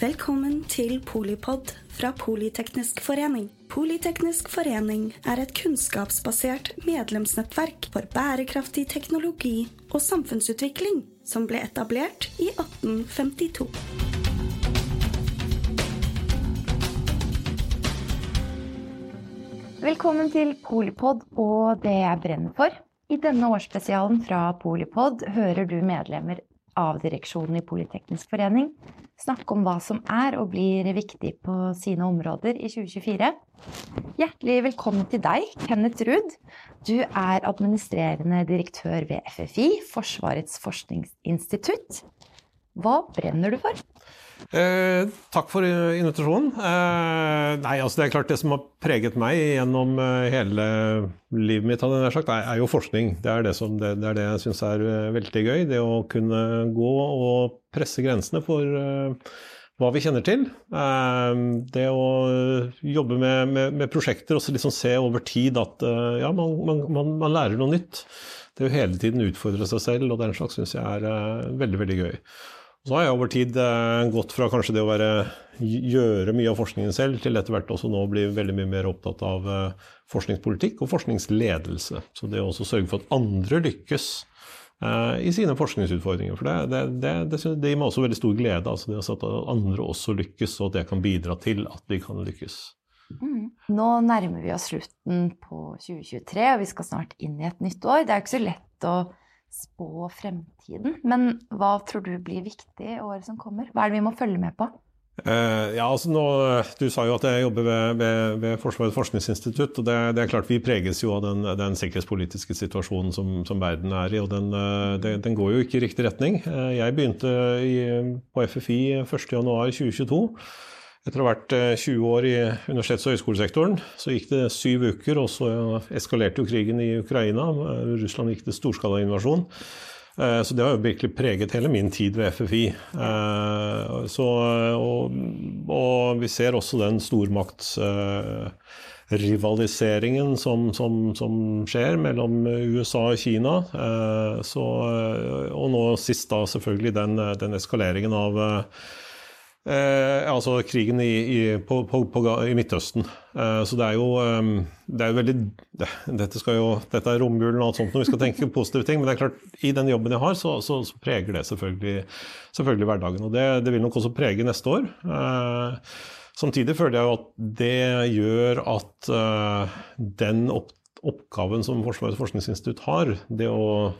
Velkommen til Polipod fra Politeknisk forening. Politeknisk forening er et kunnskapsbasert medlemsnettverk for bærekraftig teknologi og samfunnsutvikling som ble etablert i 1852. Velkommen til Polipod og det jeg brenner for. I denne årsspesialen fra Polipod hører du medlemmer av direksjonen i Politeknisk forening snakke om hva som er og blir viktig på sine områder i 2024. Hjertelig velkommen til deg, Kenneth Ruud. Du er administrerende direktør ved FFI, Forsvarets forskningsinstitutt. Hva brenner du for? Eh, takk for invitasjonen. Eh, nei, altså det er klart det som har preget meg gjennom eh, hele livet mitt, er, sagt, er, jo forskning. Det er det, som, det, det, er det jeg syns er eh, veldig gøy. Det å kunne gå og presse grensene for eh, hva vi kjenner til. Eh, det å jobbe med, med, med prosjekter og liksom se over tid at ja, man, man, man, lærer noe nytt. Det å hele tiden utfordre seg selv og den slags syns jeg er veldig, veldig gøy. Så har jeg over tid eh, gått fra kanskje det å være, gjøre mye av forskningen selv, til etter hvert også nå bli veldig mye mer opptatt av eh, forskningspolitikk og forskningsledelse. Så det å også sørge for at andre lykkes eh, i sine forskningsutfordringer. For det, det, det, det, gir meg også veldig stor glede. altså det At andre også lykkes, og at jeg kan bidra til at de kan lykkes. Mm. Nå nærmer vi oss slutten på 2023, og vi skal snart inn i et nytt år. Det er ikke så lett å spå fremtiden. Men hva tror du blir viktig i året som kommer? Hva er det vi må følge med på? Uh, ja, altså nå, Du sa jo at jeg jobber ved, ved, ved Forsvarets forskningsinstitutt. og det, det, er klart Vi preges jo av den, den sikkerhetspolitiske situasjonen som, som, verden er i. og den, uh, den, den, går jo ikke i riktig retning. Uh, jeg begynte i, på FFI 1.1.2022. Etter å ha vært 20 eh, år i universitets- og høyskolesektoren, så gikk det syv uker, og så eskalerte jo krigen i Ukraina. Russland gikk til storskalainvasjon. Eh, så det har jo virkelig preget hele min tid ved FFI. Eh, så, og, og, vi ser også den stormaktsrivaliseringen som, som, som, skjer mellom USA og Kina. Så, og nå sist da selvfølgelig den, den eskaleringen av Eh, altså krigen i, i, på, på, på, i Midtøsten. Eh, så det er jo um, det er veldig veldig dette, jo, dette er romjulen og alt sånt når vi skal tenke positive ting, men det er klart, i den jobben jeg har, så, så, så preger det selvfølgelig, selvfølgelig, hverdagen. Og det, det, vil nok også prege neste år. Eh, samtidig føler jeg jo at det gjør at uh, den opp, oppgaven som Forsvarets forskningsinstitutt har, det å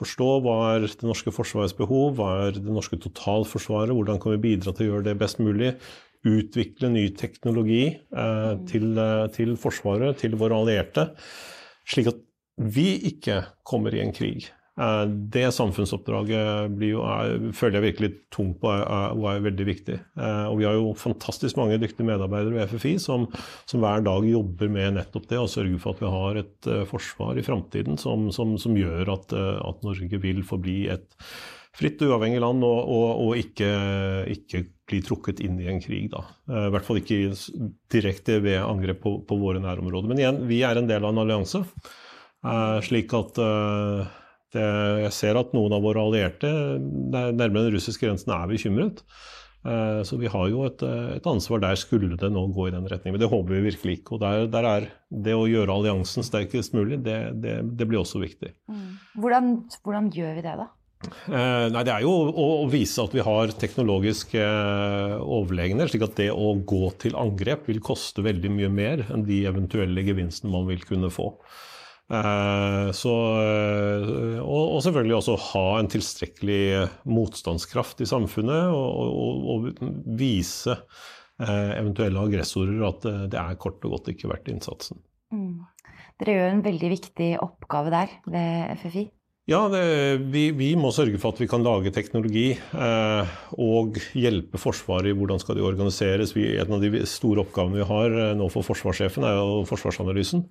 Forstå hva er det norske forsvarets behov, hva er det norske totalforsvaret, hvordan kan vi bidra til å gjøre det best mulig. Utvikle ny teknologi eh, mm. til, eh, til, Forsvaret, til våre allierte. Slik at vi ikke kommer i en krig. Eh, det samfunnsoppdraget jo, er, føler jeg virkelig tungt på og er, er, veldig viktig. Eh, og vi har jo fantastisk mange dyktige medarbeidere ved FFI som, som hver dag jobber med nettopp det, og sørger for at vi har et uh, forsvar i framtiden som, som, som, gjør at, at, Norge vil forbli et fritt og uavhengig land, og, og, og ikke, ikke, bli trukket inn i en krig. Da. I hvert fall ikke direkte ved angrep på, på, våre nærområder. Men igjen, vi er en del av en allianse. slik at jeg ser at noen av våre allierte nærmere den russiske grensen er bekymret. Eh, så vi har jo et, et, ansvar der, skulle det nå gå i den retningen. Men det håper vi virkelig ikke. Og der, der er det å gjøre alliansen sterkest mulig, det, det, det blir også viktig. Mm. Hvordan, hvordan, gjør vi det, da? Eh, nei, Det er jo å, å vise at vi har teknologisk eh, overlegne, slik at det å gå til angrep vil koste veldig mye mer enn de eventuelle gevinstene man vil kunne få. Eh, så, eh, og, selvfølgelig også ha en tilstrekkelig motstandskraft i samfunnet, og, og, og vise eh, eventuelle aggressorer at det er kort og godt ikke verdt innsatsen. Mm. Dere gjør en veldig viktig oppgave der ved FFI. Ja, det, vi, vi, må sørge for at vi kan lage teknologi eh, og hjelpe Forsvaret i hvordan skal de organiseres. Vi, en av de store oppgavene vi har nå for forsvarssjefen, er jo forsvarsanalysen.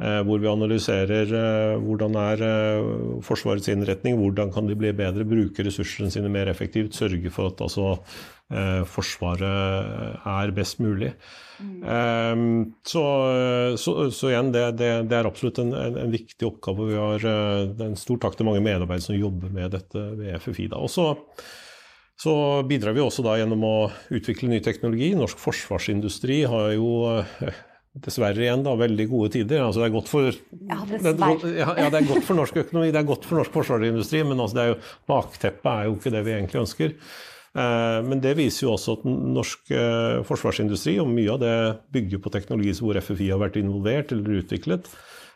Eh, hvor vi analyserer eh, hvordan er eh, Forsvarets innretning, hvordan kan de bli bedre, bruke ressursene sine mer effektivt, sørge for at altså, Forsvaret er best mulig. Mm. Så, så, så, igjen, det, det, det er absolutt en, en, en, viktig oppgave. Vi har en stor takk til mange medarbeidere som jobber med dette ved FFI. Da. Og så bidrar vi også da gjennom å utvikle ny teknologi. Norsk forsvarsindustri har jo dessverre igjen da, veldig gode tider. Altså, det, er godt for, Ja, det, ja, ja, det er godt for norsk økonomi, det er godt for norsk forsvarsindustri, men altså, det er jo, bakteppet er jo ikke det vi egentlig ønsker. Eh, Men det viser jo også at norsk eh, forsvarsindustri, og mye av det bygger på teknologi hvor FFI har vært involvert eller utviklet,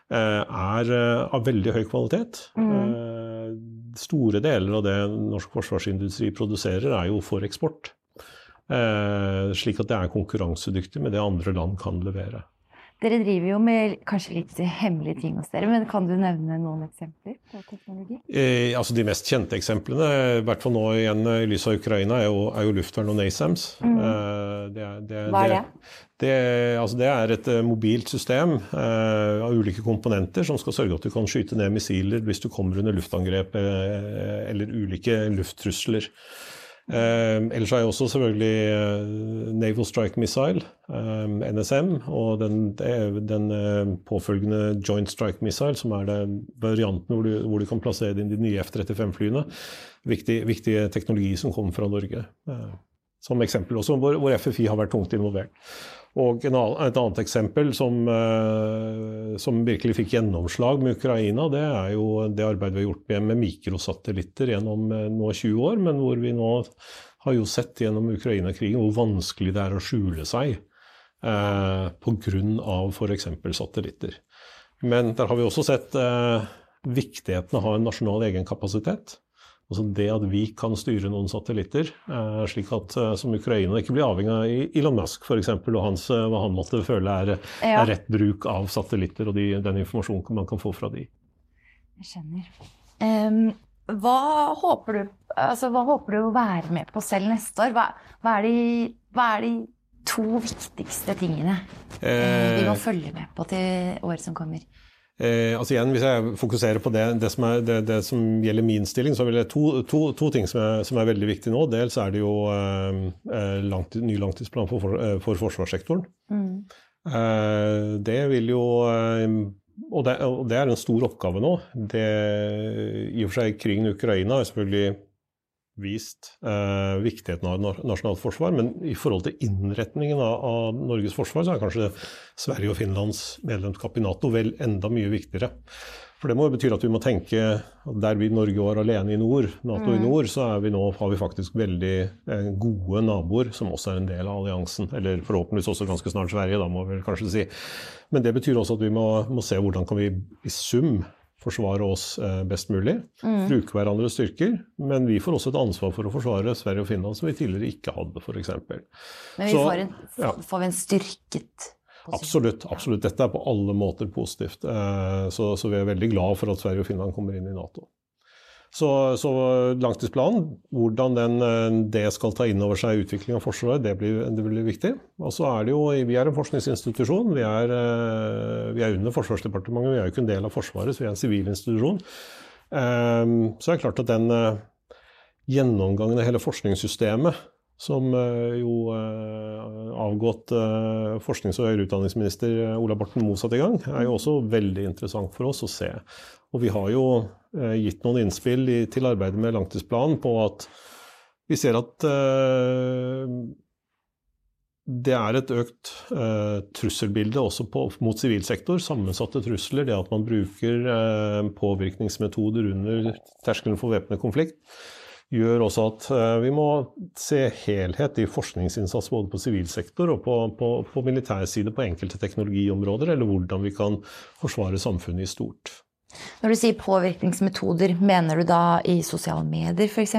eh, er eh, av veldig høy kvalitet. Eh, Store deler av det norsk forsvarsindustri produserer, er jo for eksport. Eh, Slik at det er konkurransedyktig med det andre land kan levere. Dere driver jo med kanskje litt hemmelige ting hos dere, men kan du nevne noen eksempler på teknologi? Eh, altså De mest kjente eksemplene, i hvert fall nå igjen i lys av Ukraina, er jo, er jo luftvern og NASAMS. Eh, det, det, Hva er det? Det, altså det er et eh, mobilt system eh, av ulike komponenter som skal sørge at du kan skyte ned missiler hvis du kommer under luftangrep eh, eller ulike lufttrusler. Eh, ellers har jeg også selvfølgelig eh, Naval Strike Missile, eh, NSM, og den, den eh, påfølgende Joint Strike Missile, som er den varianten hvor du, hvor du kan plassere inn de nye F-35-flyene. Viktig, viktig teknologi som kommer fra Norge. Eh, som eksempel også, hvor, hvor FFI har vært tungt involvert. Og en annen, et annet eksempel som, eh, som virkelig fikk gjennomslag med Ukraina, det er jo det arbeidet vi har gjort med, med mikrosatellitter gjennom eh, nå 20 år, men hvor vi nå har jo sett gjennom Ukraina-krigen hvor vanskelig det er å skjule seg eh, pga. f.eks. satellitter. Men der har vi også sett eh, viktigheten av å ha en nasjonal egenkapasitet. Altså det at vi kan styre noen satellitter, eh, slik at eh, som Ukraina ikke blir avhengig av Elon Musk f.eks. og hans, eh, hva han måtte føle er, Ja. er rett bruk av satellitter og de, den informasjonen man kan få fra de. Jeg skjønner. Um, hva, håper du, altså, hva håper du å være med på selv neste år? Hva, hva, er, de, hva er de to viktigste tingene eh, vi må følge med på til året som kommer? Eh, altså igjen, Hvis jeg fokuserer på det, det, som, er, det, det som gjelder min stilling, så vil jeg to, to, to ting som er, som er veldig viktige nå. Dels er det jo eh, langt, ny langtidsplan for, for, eh, for forsvarssektoren. Mm. Eh, det vil jo eh, og det, og det er en stor oppgave nå. Det, I og for seg krigen i Ukraina er selvfølgelig vist eh, viktigheten av na- nasjonalt forsvar, men i forhold til innretningen av, av Norges forsvar, så er kanskje Sverige og Finlands medlemskap i Nato vel enda mye viktigere. For det må jo bety at vi må tenke at der vi Norge var alene i nord, Nato i nord, så er vi nå, har vi faktisk veldig eh, gode naboer som også er en del av alliansen. Eller forhåpentligvis også ganske snart Sverige, da må vi kanskje si. Men det betyr også at vi må, må se hvordan kan vi i sum forsvare oss eh, best mulig. Bruke hverandres styrker. Men vi får også et ansvar for å forsvare Sverige og Finland som vi tidligere ikke hadde, f.eks. Men vi Så, får, en, ja. får vi en styrket? Absolutt. absolutt. Dette er på alle måter positivt. Eh, Så, så vi er veldig glad for at Sverige og Finland kommer inn i Nato. Så, så langtidsplanen, hvordan den, eh, det skal ta inn over seg utvikling av Forsvaret, det blir, det blir viktig. Og så er det jo, Vi er en forskningsinstitusjon. Vi er, eh, vi er under Forsvarsdepartementet. Vi er jo ikke en del av Forsvaret, så vi er en sivil institusjon. Så det er klart at den eh, gjennomgangen av hele forskningssystemet som eh, jo eh, avgått eh, forsknings- og høyere utdanningsminister eh, Ola Borten Moe satte i gang, er jo også veldig interessant for oss å se. Og vi har jo eh, gitt noen innspill i, til arbeidet med langtidsplanen på at vi ser at eh, det er et økt eh, trusselbilde også på, mot sivil sektor. Sammensatte trusler. Det at man bruker eh, påvirkningsmetoder under terskelen for væpnet konflikt, gjør også at eh, vi må se helhet i forskningsinnsats både på sivil sektor og på, på, på militær side på enkelte teknologiområder, eller hvordan vi kan forsvare samfunnet i stort. Når du sier påvirkningsmetoder, mener du da i sosiale medier f.eks.?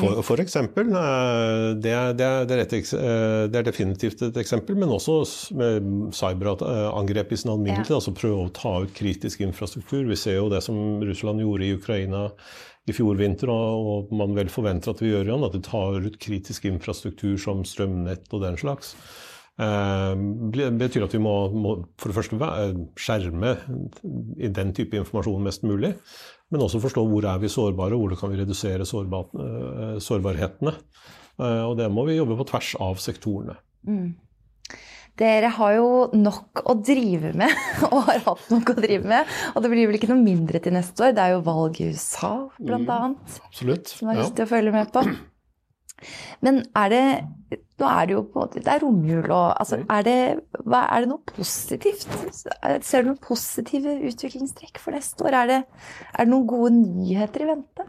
For, for eksempel, det er, det, er, det, et, eh, det er definitivt et eksempel, men også med cyberangrep i sin alminnelighet. Ja. Altså prøve å ta ut kritisk infrastruktur. Vi ser jo det som Russland gjorde i Ukraina i fjor vinter, og man vel forventer at vi gjør igjen, at de tar ut kritisk infrastruktur som strømnett og den slags. Eh, Det betyr at vi må, må for det første skjerme i den type informasjon mest mulig, men også forstå hvor er vi sårbare, og hvordan kan vi redusere sårba, eh, sårbarhetene. Eh, Og det må vi jobbe på tvers av sektorene. Mm. Dere har jo nok å drive med, og har hatt nok å drive med. Og det blir vel ikke noe mindre til neste år. Det er jo valg i USA, blant Mm. Absolutt. som er Ja. viktig å følge med på. Men er det Nå er det jo på Det er romjul og altså, er, det, hva, er det noe positivt? Ser du noen positive utviklingstrekk for neste år? Er det, er det noen gode nyheter i vente?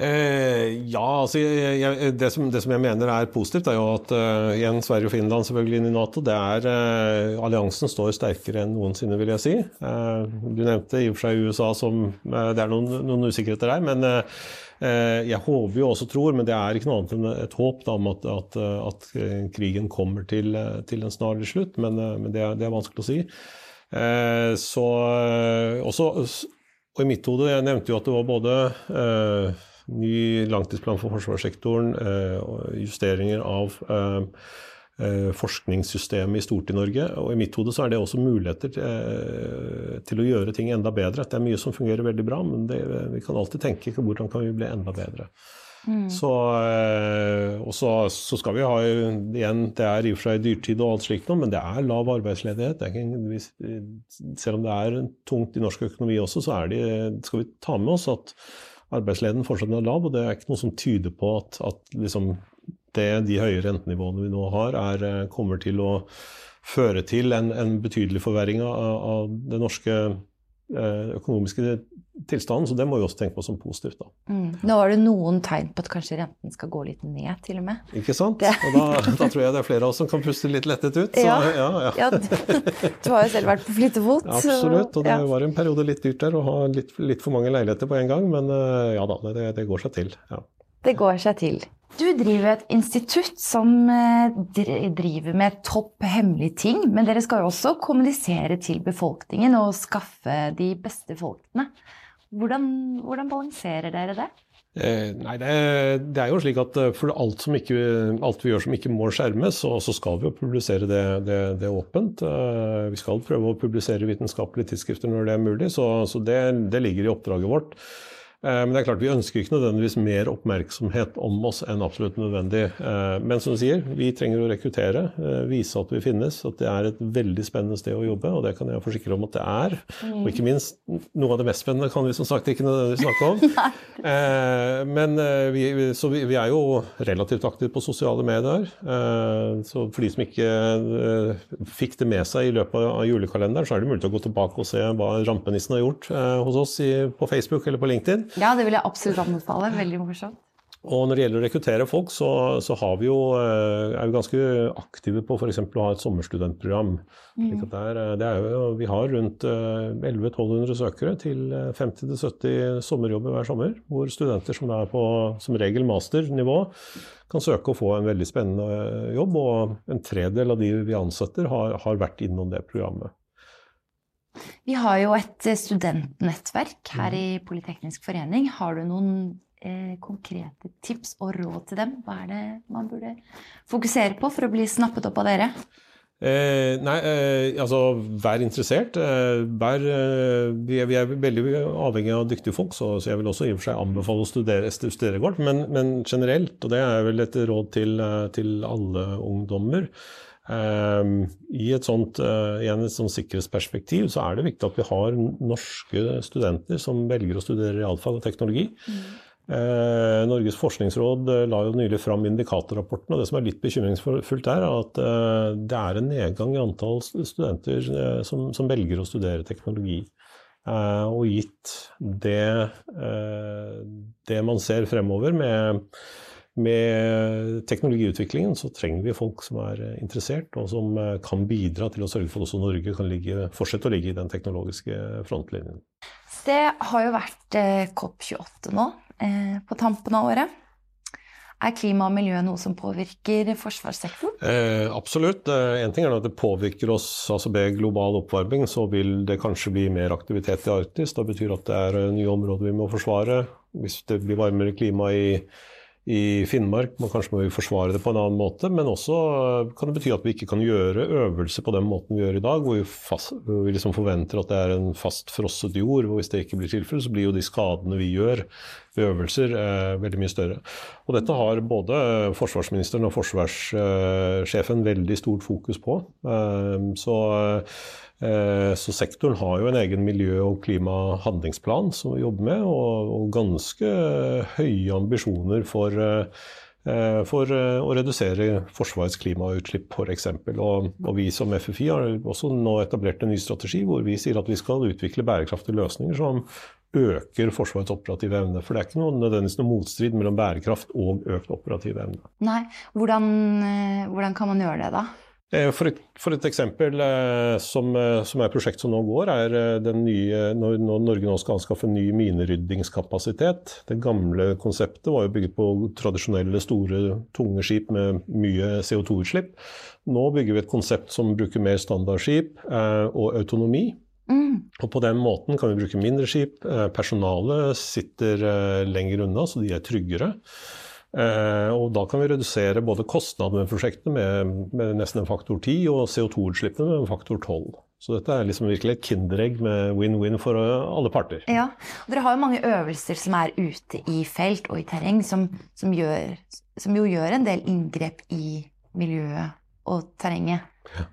Eh, ja, altså jeg, det, som, det, som, jeg mener er positivt, er jo at uh, igjen Sverige og Finland selvfølgelig inn i Nato. det er uh, Alliansen står sterkere enn noensinne, vil jeg si. Uh, du nevnte i og for seg USA som Det er noen, noen usikkerheter der. Men jeg håper jo også tror, men det er ikke noe annet enn et håp da, om at, at, at, krigen kommer til, til en snarlig slutt. Men, men det, er, det, er, vanskelig å si. så også, og i mitt hode, jeg nevnte jo at det var både ny langtidsplan for forsvarssektoren, eh, justeringer av eh, eh, forskningssystemet i stort i Norge. Og i mitt hode så er det også muligheter til å gjøre ting enda bedre. Det er mye som fungerer veldig bra, men det, vi kan alltid tenke hvordan kan vi bli enda bedre. Mm. Så, og så, så, skal vi ha igjen, Det er i og for seg dyrtid og alt slikt men det er lav arbeidsledighet. Er ikke, selv om det er tungt i norsk økonomi også, så det, skal vi ta med oss at arbeidsledigheten fortsatt er lav, og det er ikke noe som tyder på at, at liksom det, de høye rentenivåene vi nå har, er, eh, kommer til å føre til en, en betydelig forverring av, av det norske økonomiske tilstanden, så det må vi også tenke på som positivt. Mm. Nå var det noen tegn på at kanskje renten skal gå litt ned, til og med. Ikke sant? Og da, da, tror jeg det er flere av oss som kan puste litt lettet ut. Så, ja. Ja, ja. ja du, du, har jo selv vært på flyttefot. Absolutt, og det var en periode litt dyrt der å ha litt, litt, for mange leiligheter på en gang, men eh, ja da, det, det går seg til. Det går seg til. Du driver et institutt som eh, driver med topp hemmelige ting. Men dere skal jo også kommunisere til befolkningen og skaffe de beste folkene. Hvordan, hvordan balanserer dere det? Eh, nei, det, det, er jo slik at eh, for alt, ikke, alt, vi gjør som ikke må skjermes, så, så skal vi jo publisere det, det, det, åpent. Eh, vi skal prøve å publisere vitenskapelige tidsskrifter når det er mulig, så, så det, ligger i oppdraget vårt. Eh, men det er klart vi ønsker ikke nødvendigvis mer oppmerksomhet om oss enn absolutt nødvendig. Eh, men som du sier, vi trenger å rekruttere, eh, vise at vi finnes, at det er et veldig spennende sted å jobbe, og det kan jeg forsikre om at det er. Og ikke minst, noe av det mest spennende kan vi som sagt ikke nødvendigvis snakke om. Men vi, så vi, vi er jo relativt aktive på sosiale medier. Så for de som ikke fikk det med seg i løpet av julekalenderen, så er det mulig å gå tilbake og se hva rampenissen har gjort hos oss på Facebook eller på LinkedIn. Ja, det vil jeg absolutt anbefale. Veldig morsomt. Og når det gjelder å rekruttere folk, så, så vi jo, eh, er vi ganske aktive på f.eks. å ha et sommerstudentprogram. Mm. Der, eh, jo, vi har rundt 1100-1200 eh, søkere til 50-70 sommerjobber hver sommer. Hvor studenter som er på som regel masternivå, kan søke å få en veldig spennende jobb. Og en tredel av de vi ansetter, har, har vært innom det programmet. Vi har jo et eh, studentnettverk her i Politeknisk forening. Har du noen eh, konkrete tips og råd til dem? Hva er det man burde fokusere på for å bli snappet opp av dere? Eh, nei, eh, altså vær interessert. Eh, vær, eh, vi, er, vi, er, veldig avhengig av dyktige folk, så, så, jeg vil også i og for seg anbefale å studere, studere godt. Men, men, generelt, og det er vel et råd til, til alle ungdommer, I et sånt, igjen et sånt sikkerhetsperspektiv så er det viktig at vi har norske studenter som velger å studere realfag og teknologi. Mm. Uh, Norges forskningsråd uh, la jo nylig fram indikatorrapporten, og det som er litt bekymringsfullt er at det er en nedgang i antall studenter som, som, velger å studere teknologi. og gitt det, det man ser fremover med med teknologiutviklingen så trenger vi folk som er eh, interessert, og som eh, kan bidra til å sørge for at også Norge kan ligge, fortsette å ligge i den teknologiske frontlinjen. Det har jo vært eh, COP28 nå, på tampen av året. Er klima og miljø noe som påvirker forsvarssektoren? Eh, absolutt. En ting er at det påvirker oss. altså Ved global oppvarming så vil det kanskje bli mer aktivitet i Arktis. Det betyr at det er nye områder vi må forsvare. Hvis det blir varmere klima i i Finnmark. Man kanskje må vi forsvare det på en annen måte, men også eh, kan det bety at vi ikke kan gjøre øvelser på den måten vi gjør i dag, hvor vi, fast, hvor vi liksom forventer at det er en fast frosset jord. og Hvis det ikke blir tilfellet, så blir jo de skadene vi gjør ved øvelser, eh, veldig mye større. Og dette har både forsvarsministeren og forsvarssjefen veldig stort fokus på. Eh, så Eh, så sektoren har jo en egen miljø- og klimahandlingsplan som vi jobber med, og, og ganske høye ambisjoner for, eh, for å redusere Forsvarets klimautslipp f.eks. Og, og vi som FFI har også nå etablert en ny strategi hvor vi sier at vi skal utvikle bærekraftige løsninger som øker Forsvarets operative evne. For det er ikke noe, nødvendigvis noe motstrid mellom bærekraft og økt operativ evne. Nei, hvordan, hvordan kan man gjøre det da? Eh, for et, for et, eksempel eh, som, eh, som, er et prosjekt som nå går, er den nye, når, når Norge nå skal anskaffe ny mineryddingskapasitet. Det gamle konseptet var jo bygget på tradisjonelle, store, tunge skip med mye CO2-utslipp. Nå bygger vi et konsept som bruker mer standardskip og autonomi. Mm. Og På den måten kan vi bruke mindre skip. Personalet sitter lenger unna, så de er tryggere. Eh, og da kan vi redusere både kostnadene med prosjektet med, med nesten en faktor 10, og CO2-utslippene med en faktor 12. Så dette er liksom virkelig et kinderegg med win-win for eh, alle parter. Ja, og Dere har jo mange øvelser som er ute i felt og i terreng, som, som, gjør, som jo gjør en del inngrep i miljøet og terrenget. Ja.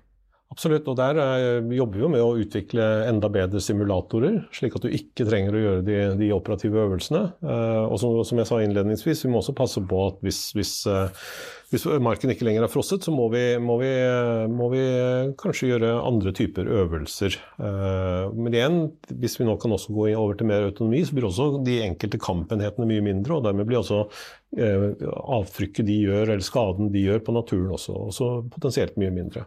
Absolutt, og der er, jobber vi med å utvikle enda bedre simulatorer, slik at du ikke trenger å gjøre de, de operative øvelsene. Uh, og som, som, jeg sa innledningsvis, vi må også passe på at hvis, hvis, uh, hvis marken ikke lenger er frosset, så må vi, må vi, må vi kanskje gjøre andre typer øvelser. Men igjen, hvis vi nå kan også gå over til mer autonomi, så blir også de enkelte kampenhetene mye mindre, og dermed blir også avtrykket de gjør, eller skaden de gjør på naturen også, også potensielt mye mindre.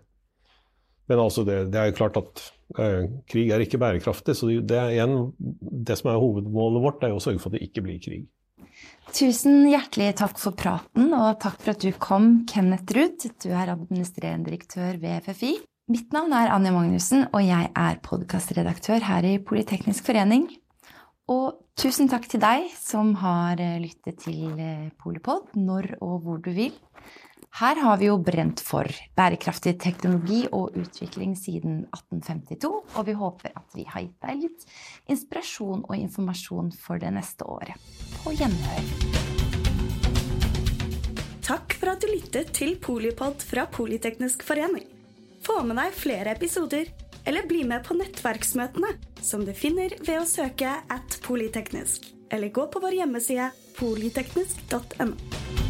Men altså det, det, er jo klart at eh, krig er ikke bærekraftig. Så det, er igjen, det som er hovedmålet vårt, er å sørge for at det ikke blir krig. Tusen hjertelig takk for praten, og takk for at du kom, Kenneth Ruud. Du er administrerende direktør ved FFI. Mitt navn er Anja Magnussen, og jeg er podkastredaktør her i Politeknisk forening. Og tusen takk til deg som har lyttet til eh, Polipod når og hvor du vil. Her har vi jo brent for bærekraftig teknologi og utvikling siden 1852, og vi håper at vi har gitt deg litt inspirasjon og informasjon for det neste året. På gjenhør. Takk for at du lyttet til Polipod fra Politeknisk forening. Få med deg flere episoder, eller bli med på nettverksmøtene, som du finner ved å søke at polyteknisk, eller gå på vår hjemmeside polyteknisk.no.